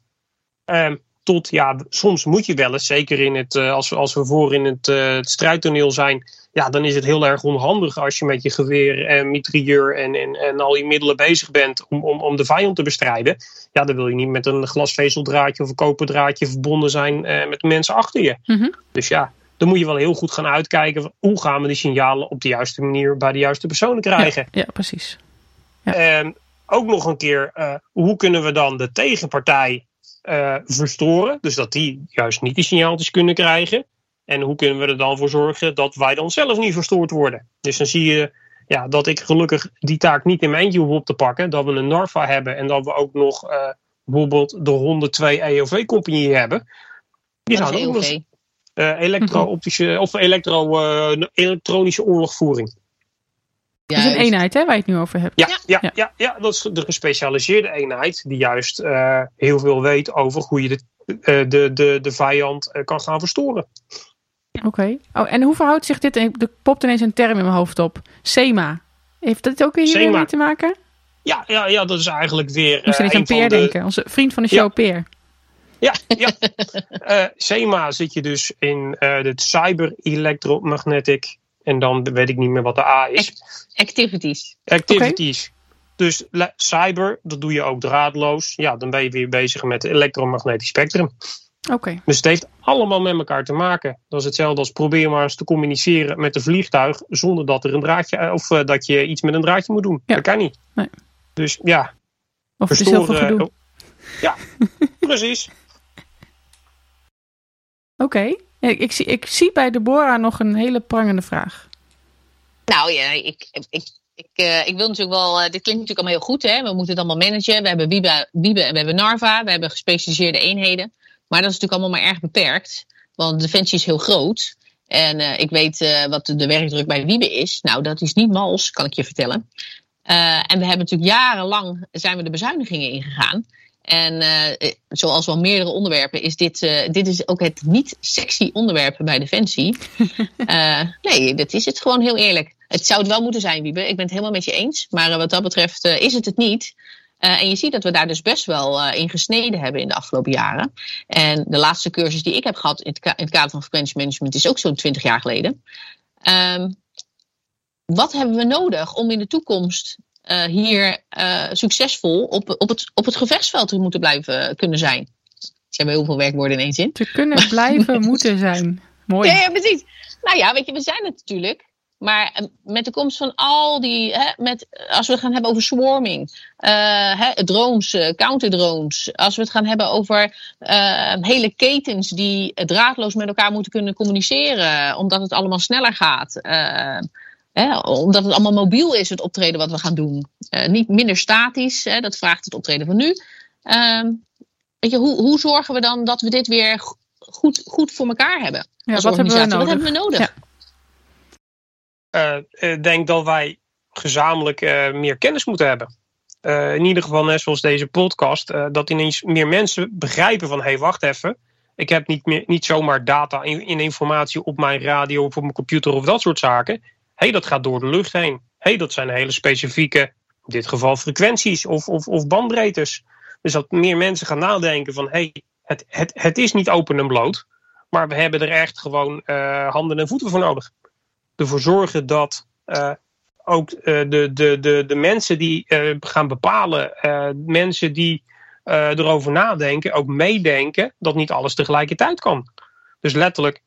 Ehm, tot ja, soms moet je wel eens, zeker in het, als, we, als we voor in het, het strijdtoneel zijn, ja, dan is het heel erg onhandig als je met je geweer en mitrailleur en, en, en al je middelen bezig bent om, om, om de vijand te bestrijden. Ja, dan wil je niet met een glasvezeldraadje of een koperdraadje verbonden zijn eh, met de mensen achter je. Mhm. Dus ja, dan moet je wel heel goed gaan uitkijken. van Hoe gaan we die signalen op de juiste manier bij de juiste personen krijgen? Ja, precies. En ook nog een keer, eh, hoe kunnen we dan de tegenpartij eh, verstoren? Dus dat die juist niet die signaaltjes kunnen krijgen. En hoe kunnen we er dan voor zorgen dat wij dan zelf niet verstoord worden? Dus dan zie je ja, dat ik gelukkig die taak niet in mijn eentje hoef op te pakken. Dat we een NARFA hebben en dat we ook nog eh, bijvoorbeeld de 102 EOV-compagnie hebben. Die zouden ook nog eens, eh, elektro-optische of elektro, eh, elektronische oorlogvoering. Dat is een Juist. eenheid hè, waar je het nu over hebt. Ja, Ja. ja. Ja. Ja, ja, dat is de gespecialiseerde eenheid die juist eh, heel veel weet over hoe je de, eh, de, de, de vijand kan gaan verstoren. Oké. Oh, en hoe verhoudt zich dit? Er popt ineens een term in mijn hoofd op. SEMA. Heeft dat ook weer hier mee te maken? Ja, ja, ja dat is eigenlijk weer. Moest aan een van Peer de- denken. Onze vriend van de show, Ja. Peer. Ja, ja. Eh, SEMA zit je dus in eh het cyber electromagnetic. En dan weet ik niet meer wat de A is. Activities. Activities. Dus cyber, dat doe je ook draadloos. Ja, dan ben je weer bezig met het elektromagnetisch spectrum. Oké. Dus het heeft allemaal met elkaar te maken. Dat is hetzelfde als probeer maar eens te communiceren met een vliegtuig zonder dat er een draadje eh, of eh, dat je iets met een draadje moet doen. Ja. Dat kan niet. Nee. Dus ja, Of het is heel veel verstoren. gedoe. oh. Ja, precies. Oké. Ik, zie, ik zie bij Deborah nog een hele prangende vraag. Nou ja, ik, ik, ik, eh, ik wil natuurlijk wel. eh, dit klinkt natuurlijk allemaal heel goed, hè? We moeten het allemaal managen. We hebben Wiebe, Wiebe en we hebben Narva. We hebben gespecialiseerde eenheden. Maar dat is natuurlijk allemaal maar erg beperkt. Want Defensie is heel groot. En eh, ik weet eh, wat de werkdruk bij Wiebe is. Nou, dat is niet mals, kan ik je vertellen. Eh, en we hebben natuurlijk jarenlang zijn we de bezuinigingen ingegaan. En zoals wel meerdere onderwerpen is dit, dit is ook het niet sexy onderwerp bij Defensie. Nee, dat is het gewoon heel eerlijk. Het zou het wel moeten zijn, Wiebe. Ik ben het helemaal met je eens. Maar wat dat betreft is het het niet. Eh, en je ziet dat we daar dus best wel eh, in gesneden hebben in de afgelopen jaren. En de laatste cursus die ik heb gehad in het, ka- in het kader van frequentiemanagement is ook zo'n 20 jaar geleden. Ehm, wat hebben we nodig om in de toekomst hier succesvol op, op, het, op het gevechtsveld moeten blijven kunnen zijn. Ze hebben heel veel werkwoorden in één zin. Te kunnen blijven moeten zijn. Mooi. Ja, ja, precies. Nou ja, weet je, we zijn het natuurlijk. Maar eh, met de komst van al die, hè, met, als we het gaan hebben over swarming, uh, hè, drones, uh, counterdrones, als we het gaan hebben over uh, hele ketens die draadloos met elkaar moeten kunnen communiceren, omdat het allemaal sneller gaat. Hè, omdat het allemaal mobiel is, het optreden wat we gaan doen. niet minder statisch, hè, dat vraagt het optreden van nu. Ehm, weet je, hoe, hoe zorgen we dan dat we dit weer goed, goed voor elkaar hebben? Ja, wat hebben we nodig? Wat hebben we nodig? Ja. Eh, ik denk dat wij gezamenlijk uh, meer kennis moeten hebben. In ieder geval, net zoals deze podcast, dat ineens meer mensen begrijpen van hé, hey, wacht even. Ik heb niet, meer, niet zomaar data in, in, informatie op mijn radio of op mijn computer of dat soort zaken. Hey, dat gaat door de lucht heen. Hey, dat zijn hele specifieke, in dit geval frequenties of, of, of bandbreedtes. Dus dat meer mensen gaan nadenken van hé, hey, het, het, het is niet open en bloot. Maar we hebben er echt gewoon handen en voeten voor nodig ervoor zorgen dat uh, ook uh, de, de, de, de mensen die uh, gaan bepalen, mensen die erover nadenken, ook meedenken dat niet alles tegelijkertijd kan. Dus letterlijk,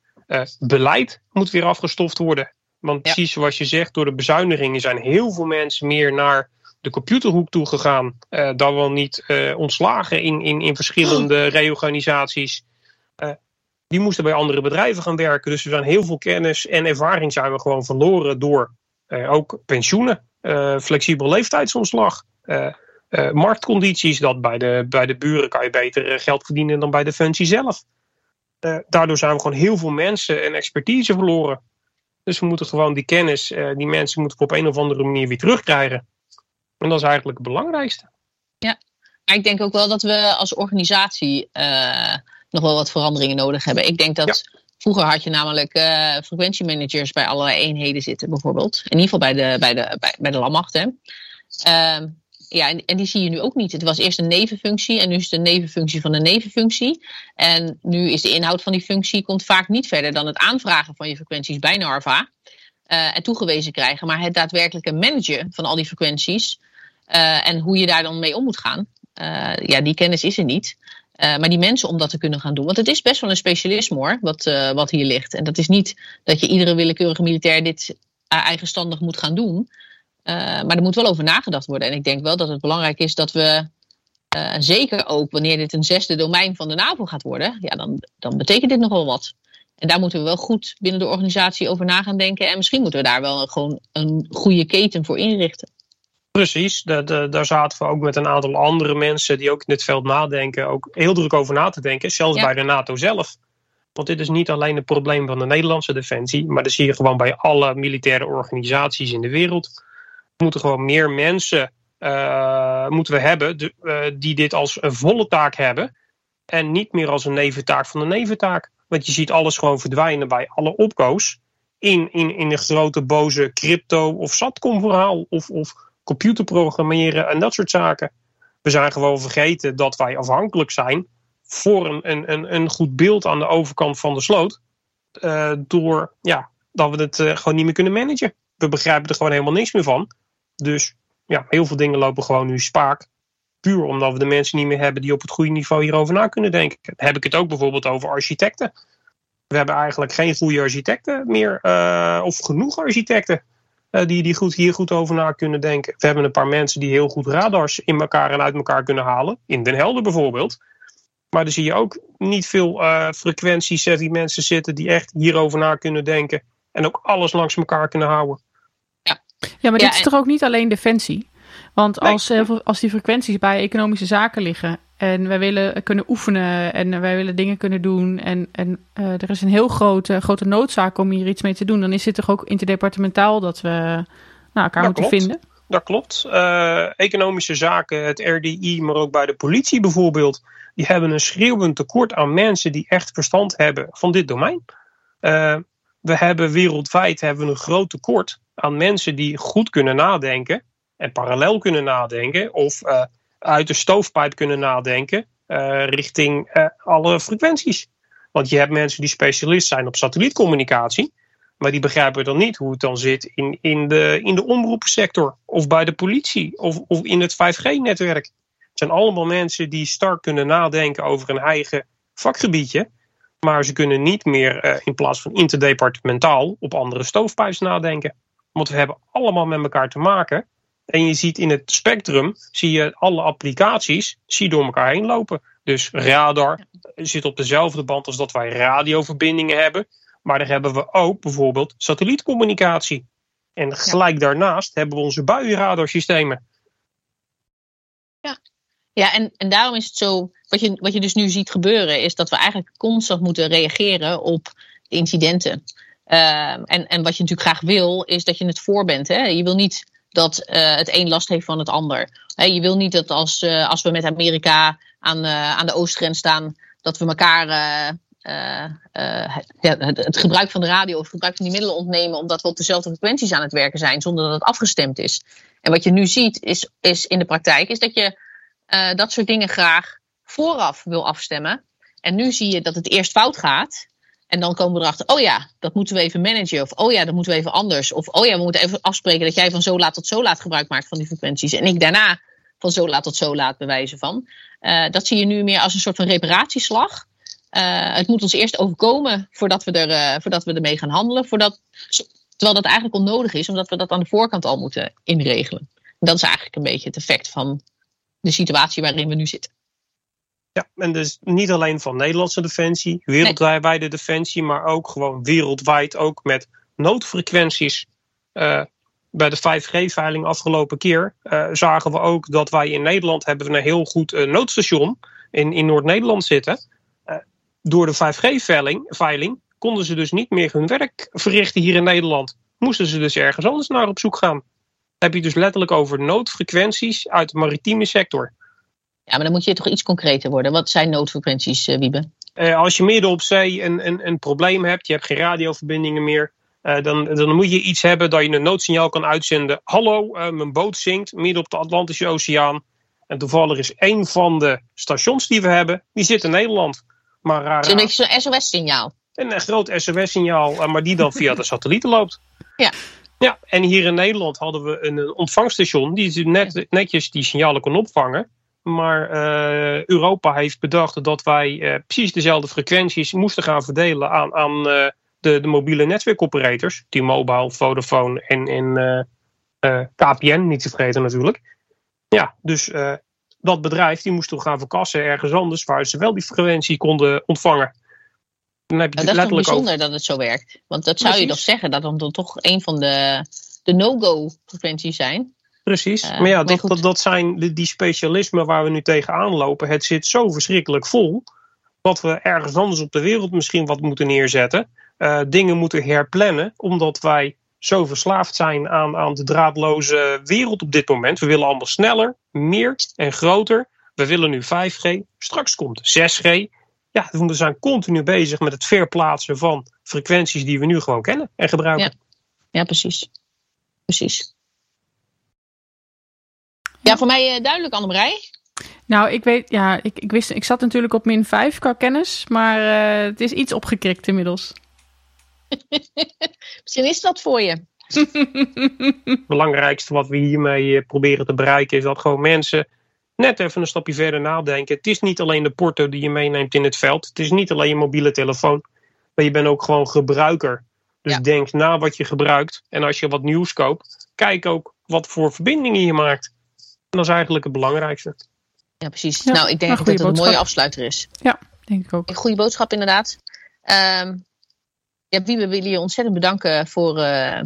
beleid moet weer afgestoft worden. Want precies zoals je zegt, door de bezuinigingen zijn heel veel mensen meer naar de computerhoek toe gegaan. dan wel niet ontslagen in, in, in verschillende reorganisaties die moesten bij andere bedrijven gaan werken. Dus er zijn heel veel kennis en ervaring zijn we gewoon verloren door uh, ook pensioenen, uh, flexibel leeftijdsomslag, uh, marktcondities. Dat bij de, bij de buren kan je beter geld verdienen dan bij Defensie zelf. daardoor zijn we gewoon heel veel mensen en expertise verloren. Dus we moeten gewoon die kennis, die mensen moeten we op een of andere manier weer terugkrijgen. En dat is eigenlijk het belangrijkste. Ja, ik denk ook wel dat we als organisatie nog wel wat veranderingen nodig hebben. Ik denk dat vroeger had je namelijk uh, frequentiemanagers bij allerlei eenheden zitten, bijvoorbeeld. In ieder geval bij de, bij de, bij, bij de landmacht. Hè. Uh, ja, en, en, die zie je nu ook niet. Het was eerst een nevenfunctie en nu is het een nevenfunctie van een nevenfunctie. En nu is de inhoud van die functie komt vaak niet verder dan het aanvragen van je frequenties bij Narva. Uh, en toegewezen krijgen. Maar het daadwerkelijke managen van al die frequenties uh, en hoe je daar dan mee om moet gaan. Uh, ja, die kennis is er niet. Uh, maar die mensen om dat te kunnen gaan doen. Want het is best wel een specialisme hoor, wat, uh, wat hier ligt. En dat is niet dat je iedere willekeurige militair dit eigenstandig moet gaan doen. maar er moet wel over nagedacht worden. En ik denk wel dat het belangrijk is dat we, zeker ook wanneer dit een zesde domein van de NAVO gaat worden, ja, dan, dan betekent dit nogal wat. En daar moeten we wel goed binnen de organisatie over na gaan denken. En misschien moeten we daar wel gewoon een goede keten voor inrichten. Precies, daar zaten we ook met een aantal andere mensen die ook in dit veld nadenken, ook heel druk over na te denken, zelfs bij de NATO zelf. Want dit is niet alleen een probleem van de Nederlandse defensie, maar dat zie je gewoon bij alle militaire organisaties in de wereld. We moeten gewoon meer mensen uh, moeten we hebben de, uh, die dit als een volle taak hebben en niet meer als een neventaak van de neventaak. Want je ziet alles gewoon verdwijnen bij alle opkoos in, in, in een grote boze crypto of satcom verhaal of, of computerprogrammeren en dat soort zaken. We zijn gewoon vergeten dat wij afhankelijk zijn voor een, een, een goed beeld aan de overkant van de sloot. Uh, door ja, dat we het uh, gewoon niet meer kunnen managen. We begrijpen er gewoon helemaal niks meer van. Dus ja, heel veel dingen lopen gewoon nu spaak. Puur omdat we de mensen niet meer hebben die op het goede niveau hierover na kunnen denken. Heb ik het ook bijvoorbeeld over architecten. We hebben eigenlijk geen goede architecten meer, uh, of genoeg architecten. Eh, die, die goed, hier goed over na kunnen denken. We hebben een paar mensen die heel goed radars in elkaar en uit elkaar kunnen halen. In Den Helder bijvoorbeeld. Maar dan zie je ook niet veel uh, frequenties die mensen zitten die echt hierover na kunnen denken. En ook alles langs elkaar kunnen houden. Ja, ja maar dit is toch ook niet alleen defensie? Want als, als die frequenties bij economische zaken liggen en wij willen kunnen oefenen en wij willen dingen kunnen doen. En, en uh, er is een heel grote, grote noodzaak om hier iets mee te doen. Dan is het toch ook interdepartementaal dat we nou, elkaar moeten vinden. Dat klopt. Uh, economische zaken, het RDI, maar ook bij de politie bijvoorbeeld. Die hebben een schreeuwend tekort aan mensen die echt verstand hebben van dit domein. Uh, we hebben wereldwijd hebben we een groot tekort aan mensen die goed kunnen nadenken. En parallel kunnen nadenken. Of uit de stoofpijp kunnen nadenken uh, richting uh, alle frequenties. Want je hebt mensen die specialist zijn op satellietcommunicatie. Maar die begrijpen dan niet hoe het dan zit in, in, de, in de omroepsector of bij de politie of, of in het 5G-netwerk. Het zijn allemaal mensen die start kunnen nadenken over een eigen vakgebiedje. Maar ze kunnen niet meer uh, in plaats van interdepartementaal op andere stoofpijps nadenken. Want we hebben allemaal met elkaar te maken. En je ziet in het spectrum, zie je alle applicaties zie je door elkaar heen lopen. Dus radar zit op dezelfde band als dat wij radioverbindingen hebben. Maar daar hebben we ook bijvoorbeeld satellietcommunicatie. En gelijk daarnaast hebben we onze buienradarsystemen. Ja, ja en, en daarom is het zo. Wat je, wat je dus nu ziet gebeuren, is dat we eigenlijk constant moeten reageren op de incidenten. Uh, en, en wat je natuurlijk graag wil, is dat je het voor bent. Hè? Je wil niet dat uh, het een last heeft van het ander. Je wil niet dat als, uh, als we met Amerika aan, uh, aan de oostgrens staan, dat we elkaar het, gebruik van de radio of het gebruik van die middelen ontnemen, omdat we op dezelfde frequenties aan het werken zijn, zonder dat het afgestemd is. En wat je nu ziet, is, is in de praktijk, is dat je dat soort dingen graag vooraf wil afstemmen. En nu zie je dat het eerst fout gaat. En dan komen we erachter, oh ja, dat moeten we even managen. Of oh ja, dat moeten we even anders. Of oh ja, we moeten even afspreken dat jij van zo laat tot zo laat gebruik maakt van die frequenties. En ik daarna van zo laat tot zo laat bewijzen van. Uh, dat zie je nu meer als een soort van reparatieslag. Uh, het moet ons eerst overkomen voordat we, er, uh, voordat we ermee gaan handelen. Voordat, terwijl dat eigenlijk onnodig is, omdat we dat aan de voorkant al moeten inregelen. En dat is eigenlijk een beetje het effect van de situatie waarin we nu zitten. Ja, en dus niet alleen van Nederlandse defensie, wereldwijde defensie, maar ook gewoon wereldwijd, ook met noodfrequenties. Uh, bij de 5G-veiling afgelopen keer uh, zagen we ook dat wij in Nederland hebben een heel goed uh, noodstation in, in Noord-Nederland zitten. door de 5G-veiling konden ze dus niet meer hun werk verrichten hier in Nederland. Moesten ze dus ergens anders naar op zoek gaan. Heb je dus letterlijk over noodfrequenties uit de maritieme sector. Ja, maar dan moet je toch iets concreter worden. Wat zijn noodfrequenties, uh, Wiebe? Uh, als je midden op zee een, een, een probleem hebt, je hebt geen radioverbindingen meer, uh, dan, dan moet je iets hebben dat je een noodsignaal kan uitzenden. Hallo, mijn boot zinkt midden op de Atlantische Oceaan. En toevallig is één van de stations die we hebben, die zit in Nederland. Maar, het is een beetje zo'n SOS-signaal. Een groot SOS-signaal, maar die dan via de satellieten loopt. Ja. Ja, en hier in Nederland hadden we een ontvangstation die net, netjes die signalen kon opvangen. Maar uh, Europa heeft bedacht dat wij uh, precies dezelfde frequenties moesten gaan verdelen aan, aan uh, de, de mobiele netwerkoperators. T-Mobile, Vodafone en, en KPN, niet te vergeten natuurlijk. Ja, dus dat bedrijf die moest toch gaan verkassen ergens anders waar ze wel die frequentie konden ontvangen. Dan heb je nou, dat is toch bijzonder over... dat het zo werkt. Want dat zou precies. je toch zeggen dat dan toch een van de, de no-go frequenties zijn. Precies. Uh, maar ja, maar dat, dat, zijn die, die specialismen waar we nu tegenaan lopen. Het zit zo verschrikkelijk vol. Dat we ergens anders op de wereld misschien wat moeten neerzetten. Uh, dingen moeten herplannen. Omdat wij zo verslaafd zijn aan, aan de draadloze wereld op dit moment. We willen allemaal sneller, meer en groter. We willen nu 5G. Straks komt 6G. Ja, we zijn continu bezig met het verplaatsen van frequenties die we nu gewoon kennen en gebruiken. Ja, ja precies. Precies. Ja, voor mij uh, duidelijk, Annemarij. Nou, ik weet, ja, ik, ik wist, ik zat natuurlijk op min 5 qua kennis, maar uh, het is iets opgekrikt inmiddels. Misschien is dat voor je. het belangrijkste wat we hiermee eh, proberen te bereiken is dat gewoon mensen net even een stapje verder nadenken. Het is niet alleen de porto die je meeneemt in het veld. Het is niet alleen je mobiele telefoon. Maar je bent ook gewoon gebruiker. Dus ja. denk na wat je gebruikt. En als je wat nieuws koopt, kijk ook wat voor verbindingen je maakt dat is eigenlijk het belangrijkste. Ja, precies. nou, ik denk dat het boodschap. een mooie afsluiter is. Ja, denk ik ook. Een goede boodschap, inderdaad. Um, ja, Wiebe, wil je ontzettend bedanken voor uh,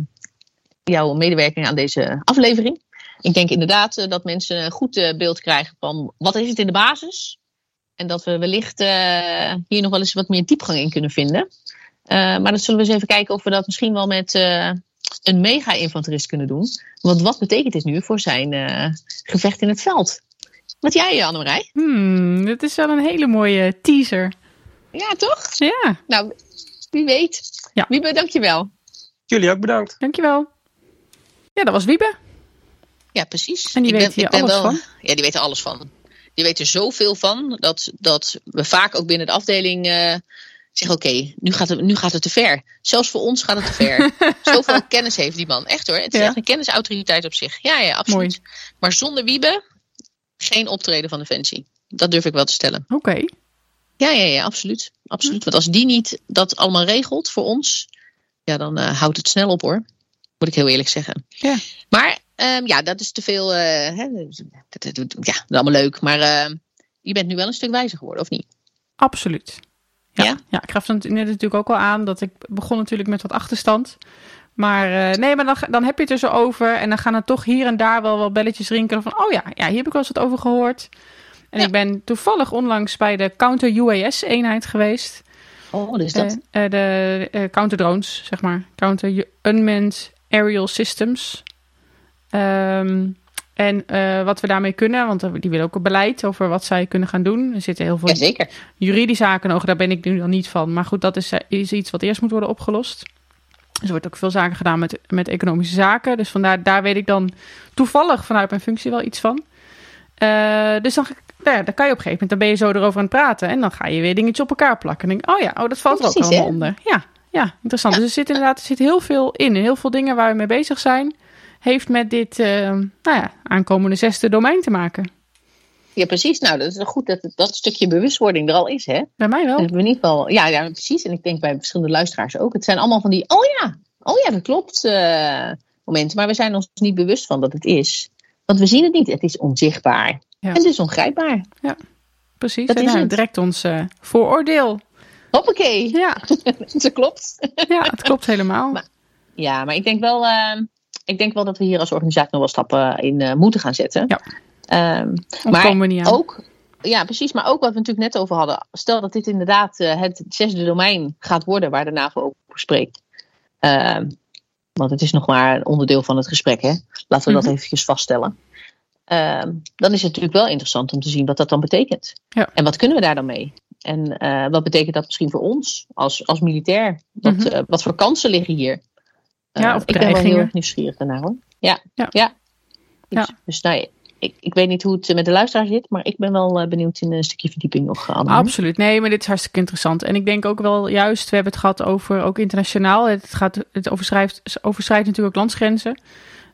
jouw medewerking aan deze aflevering. Ik denk inderdaad uh, dat mensen een goed uh, beeld krijgen van wat is het in de basis. En dat we wellicht hier nog wel eens wat meer diepgang in kunnen vinden. maar dat zullen we eens even kijken of we dat misschien wel met een mega-infanterist kunnen doen. Want wat betekent dit nu voor zijn uh, gevecht in het veld? Wat jij, Annemarij? Hmm, dit is wel een hele mooie teaser. Ja, toch? Ja. Nou, wie weet. Ja. Wiebe, dankjewel. Jullie ook bedankt. Dankjewel. Ja, dat was Wiebe. Ja, precies. En die weet hier alles wel, van? Ja, die weet er alles van. Die weet er zoveel van dat, dat we vaak ook binnen de afdeling uh, zeg oké, nu, gaat het, nu gaat het te ver. Zelfs voor ons gaat het te ver. Zoveel kennis heeft die man. Echt hoor. Het is Ja. echt een kennisautoriteit op zich. Ja, ja, absoluut. Maar zonder Wiebe, geen optreden van Defensie. Dat durf ik wel te stellen. Oké. Ja, ja, ja, absoluut. absoluut. Want als die niet dat allemaal regelt voor ons, ja, dan eh, houdt het snel op hoor. Moet ik heel eerlijk zeggen. Ja. Maar ehm, ja, dat is te veel. eh, hè, dat, dat, dat- ja, dat is allemaal leuk. Maar eh, je bent nu wel een stuk wijzer geworden, of niet? Absoluut. Ja, Ja? ja? ik gaf het net natuurlijk ook al aan dat ik begon natuurlijk met wat achterstand. Maar eh, nee, maar dan, dan heb je het er zo over. En dan gaan er toch hier en daar wel wat belletjes rinkelen van... oh ja, ja, hier heb ik wel eens wat over gehoord. En Ja. ik ben toevallig onlangs bij de Counter-UAS-eenheid geweest. Oh, wat is dat? Eh, eh, de counter-drones, zeg maar. Counter-unmanned aerial systems. Ehm, en eh, wat we daarmee kunnen, want die willen ook een beleid over wat zij kunnen gaan doen. Er zitten heel veel Jazeker. juridische zaken nog, daar ben ik nu dan niet van. Maar goed, dat is, eh, is iets wat eerst moet worden opgelost. Dus er wordt ook veel zaken gedaan met, met economische zaken. Dus vandaar, daar weet ik dan toevallig vanuit mijn functie wel iets van. Eh, dus dan, nou ja, dan kan je op een gegeven moment, dan ben je zo erover aan het praten. En dan ga je weer dingetjes op elkaar plakken. En denk, oh ja, oh, dat valt er ook allemaal onder. Ja, ja, interessant. Dus er zit inderdaad er zit heel veel in. Heel veel dingen waar we mee bezig zijn, heeft met dit eh, nou ja, aankomende zesde domein te maken. Ja, precies. Nou, dat is goed dat dat stukje bewustwording er al is, hè? Bij mij wel. In ieder geval. Ja, ja, precies. En ik denk bij verschillende luisteraars ook. Het zijn allemaal van die. Oh ja, oh ja, dat klopt. eh, momenten. Maar we zijn ons niet bewust van dat het is. Want we zien het niet. Het is onzichtbaar. Ja. En het is ongrijpbaar. Precies. dat en is nou, het. direct ons eh, vooroordeel. Hoppakee. Ja, dat klopt. ja, het klopt helemaal. Maar- Ja, maar ik denk wel. eh, ik denk wel dat we hier als organisatie nog wel stappen in eh, moeten gaan zetten. Ja. Ehm, maar komen we niet aan. ook, ja, precies. Maar ook wat we natuurlijk net over hadden. Stel dat dit inderdaad eh, het zesde domein gaat worden waar de NAVO over spreekt. Ehm, want het is nog maar een onderdeel van het gesprek, hè? Laten we dat Mhm. eventjes vaststellen. Ehm, dan is het natuurlijk wel interessant om te zien wat dat dan betekent. Ja. En wat kunnen we daar dan mee? En eh, wat betekent dat misschien voor ons als, als militair? Wat, Mhm. eh, wat voor kansen liggen hier? Ja, Eh, of ik ben wel heel erg nieuwsgierig daarnaar hoor. Ja, Ja. ja. Dus, Ja. dus nou, ik, ik weet niet hoe het met de luisteraar zit, maar ik ben wel eh, benieuwd in een stukje verdieping nog. Anne. Absoluut. Nee, maar dit is hartstikke interessant. En ik denk ook wel juist, we hebben het gehad over ook internationaal. Het, gaat, het overschrijdt, overschrijdt natuurlijk ook landsgrenzen.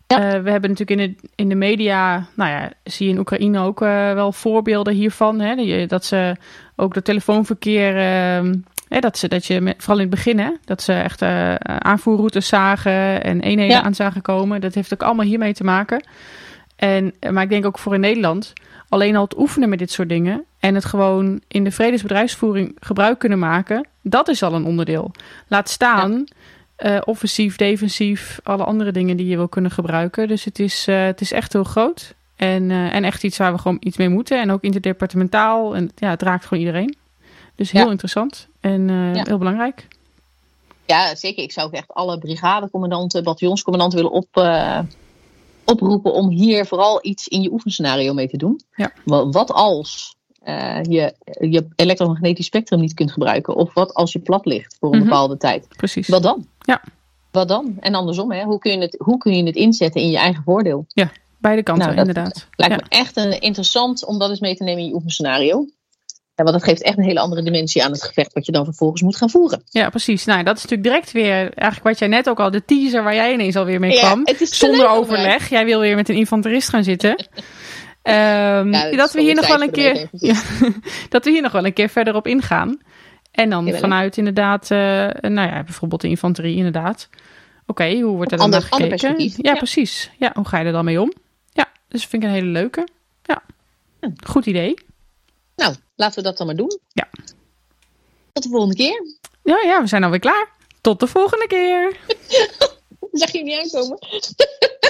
Ja. Eh, we hebben natuurlijk in de, in de media, nou ja, zie je in Oekraïne ook eh, wel voorbeelden hiervan. Hè? Dat ze ook dat telefoonverkeer, ehm, hè, dat, ze, dat je, met, vooral in het begin, hè, dat ze echt eh, aanvoerroutes zagen en eenheden Ja. aan zagen komen. Dat heeft ook allemaal hiermee te maken. En, eh, maar ik denk ook voor in Nederland, alleen al het oefenen met dit soort dingen en het gewoon in de vredesbedrijfsvoering gebruik kunnen maken, dat is al een onderdeel. Laat staan eh, offensief, defensief, alle andere dingen die je wil kunnen gebruiken. Dus het is, het is echt heel groot. En, en echt iets waar we gewoon iets mee moeten. En ook interdepartementaal. En ja, het raakt gewoon iedereen. Dus heel Ja. interessant en eh, Ja. heel belangrijk. Ja, zeker. Ik zou ook echt alle brigadecommandanten, bataljonscommandanten willen op, eh, oproepen om hier vooral iets in je oefenscenario mee te doen. Ja. Wa- Wat als eh, je je elektromagnetisch spectrum niet kunt gebruiken? Of wat als je plat ligt voor een Mhm. bepaalde tijd? Precies. Wat dan? Ja. Wat dan? En andersom, hè? Hoe, kun je het, hoe kun je het inzetten in je eigen voordeel? Beide kanten, Nou, dat inderdaad. Lijkt Ja. me echt een, interessant om dat eens mee te nemen in je oefenscenario. Ja, want dat geeft echt een hele andere dimensie aan het gevecht wat je dan vervolgens moet gaan voeren. Ja, precies. Nou, dat is natuurlijk direct weer eigenlijk wat jij net ook al, de teaser waar jij ineens alweer mee kwam. het is te Zonder overleg. Jij wil weer met een infanterist gaan zitten. Ehm, Ja, dat we hier nog wel een keer. Ja, dat we hier nog wel een keer verder op ingaan. En dan vanuit inderdaad, eh, nou ja, bijvoorbeeld de infanterie, inderdaad. Oké, hoe wordt er dan naar gekeken? Ja, ja. precies. Ja, hoe ga je er dan mee om? Ja, dus vind ik een hele leuke. Ja, goed idee. Nou, laten we dat dan maar doen. Ja. Tot de volgende keer. Ja, ja, we zijn alweer klaar. Tot de volgende keer. Zag je niet aankomen?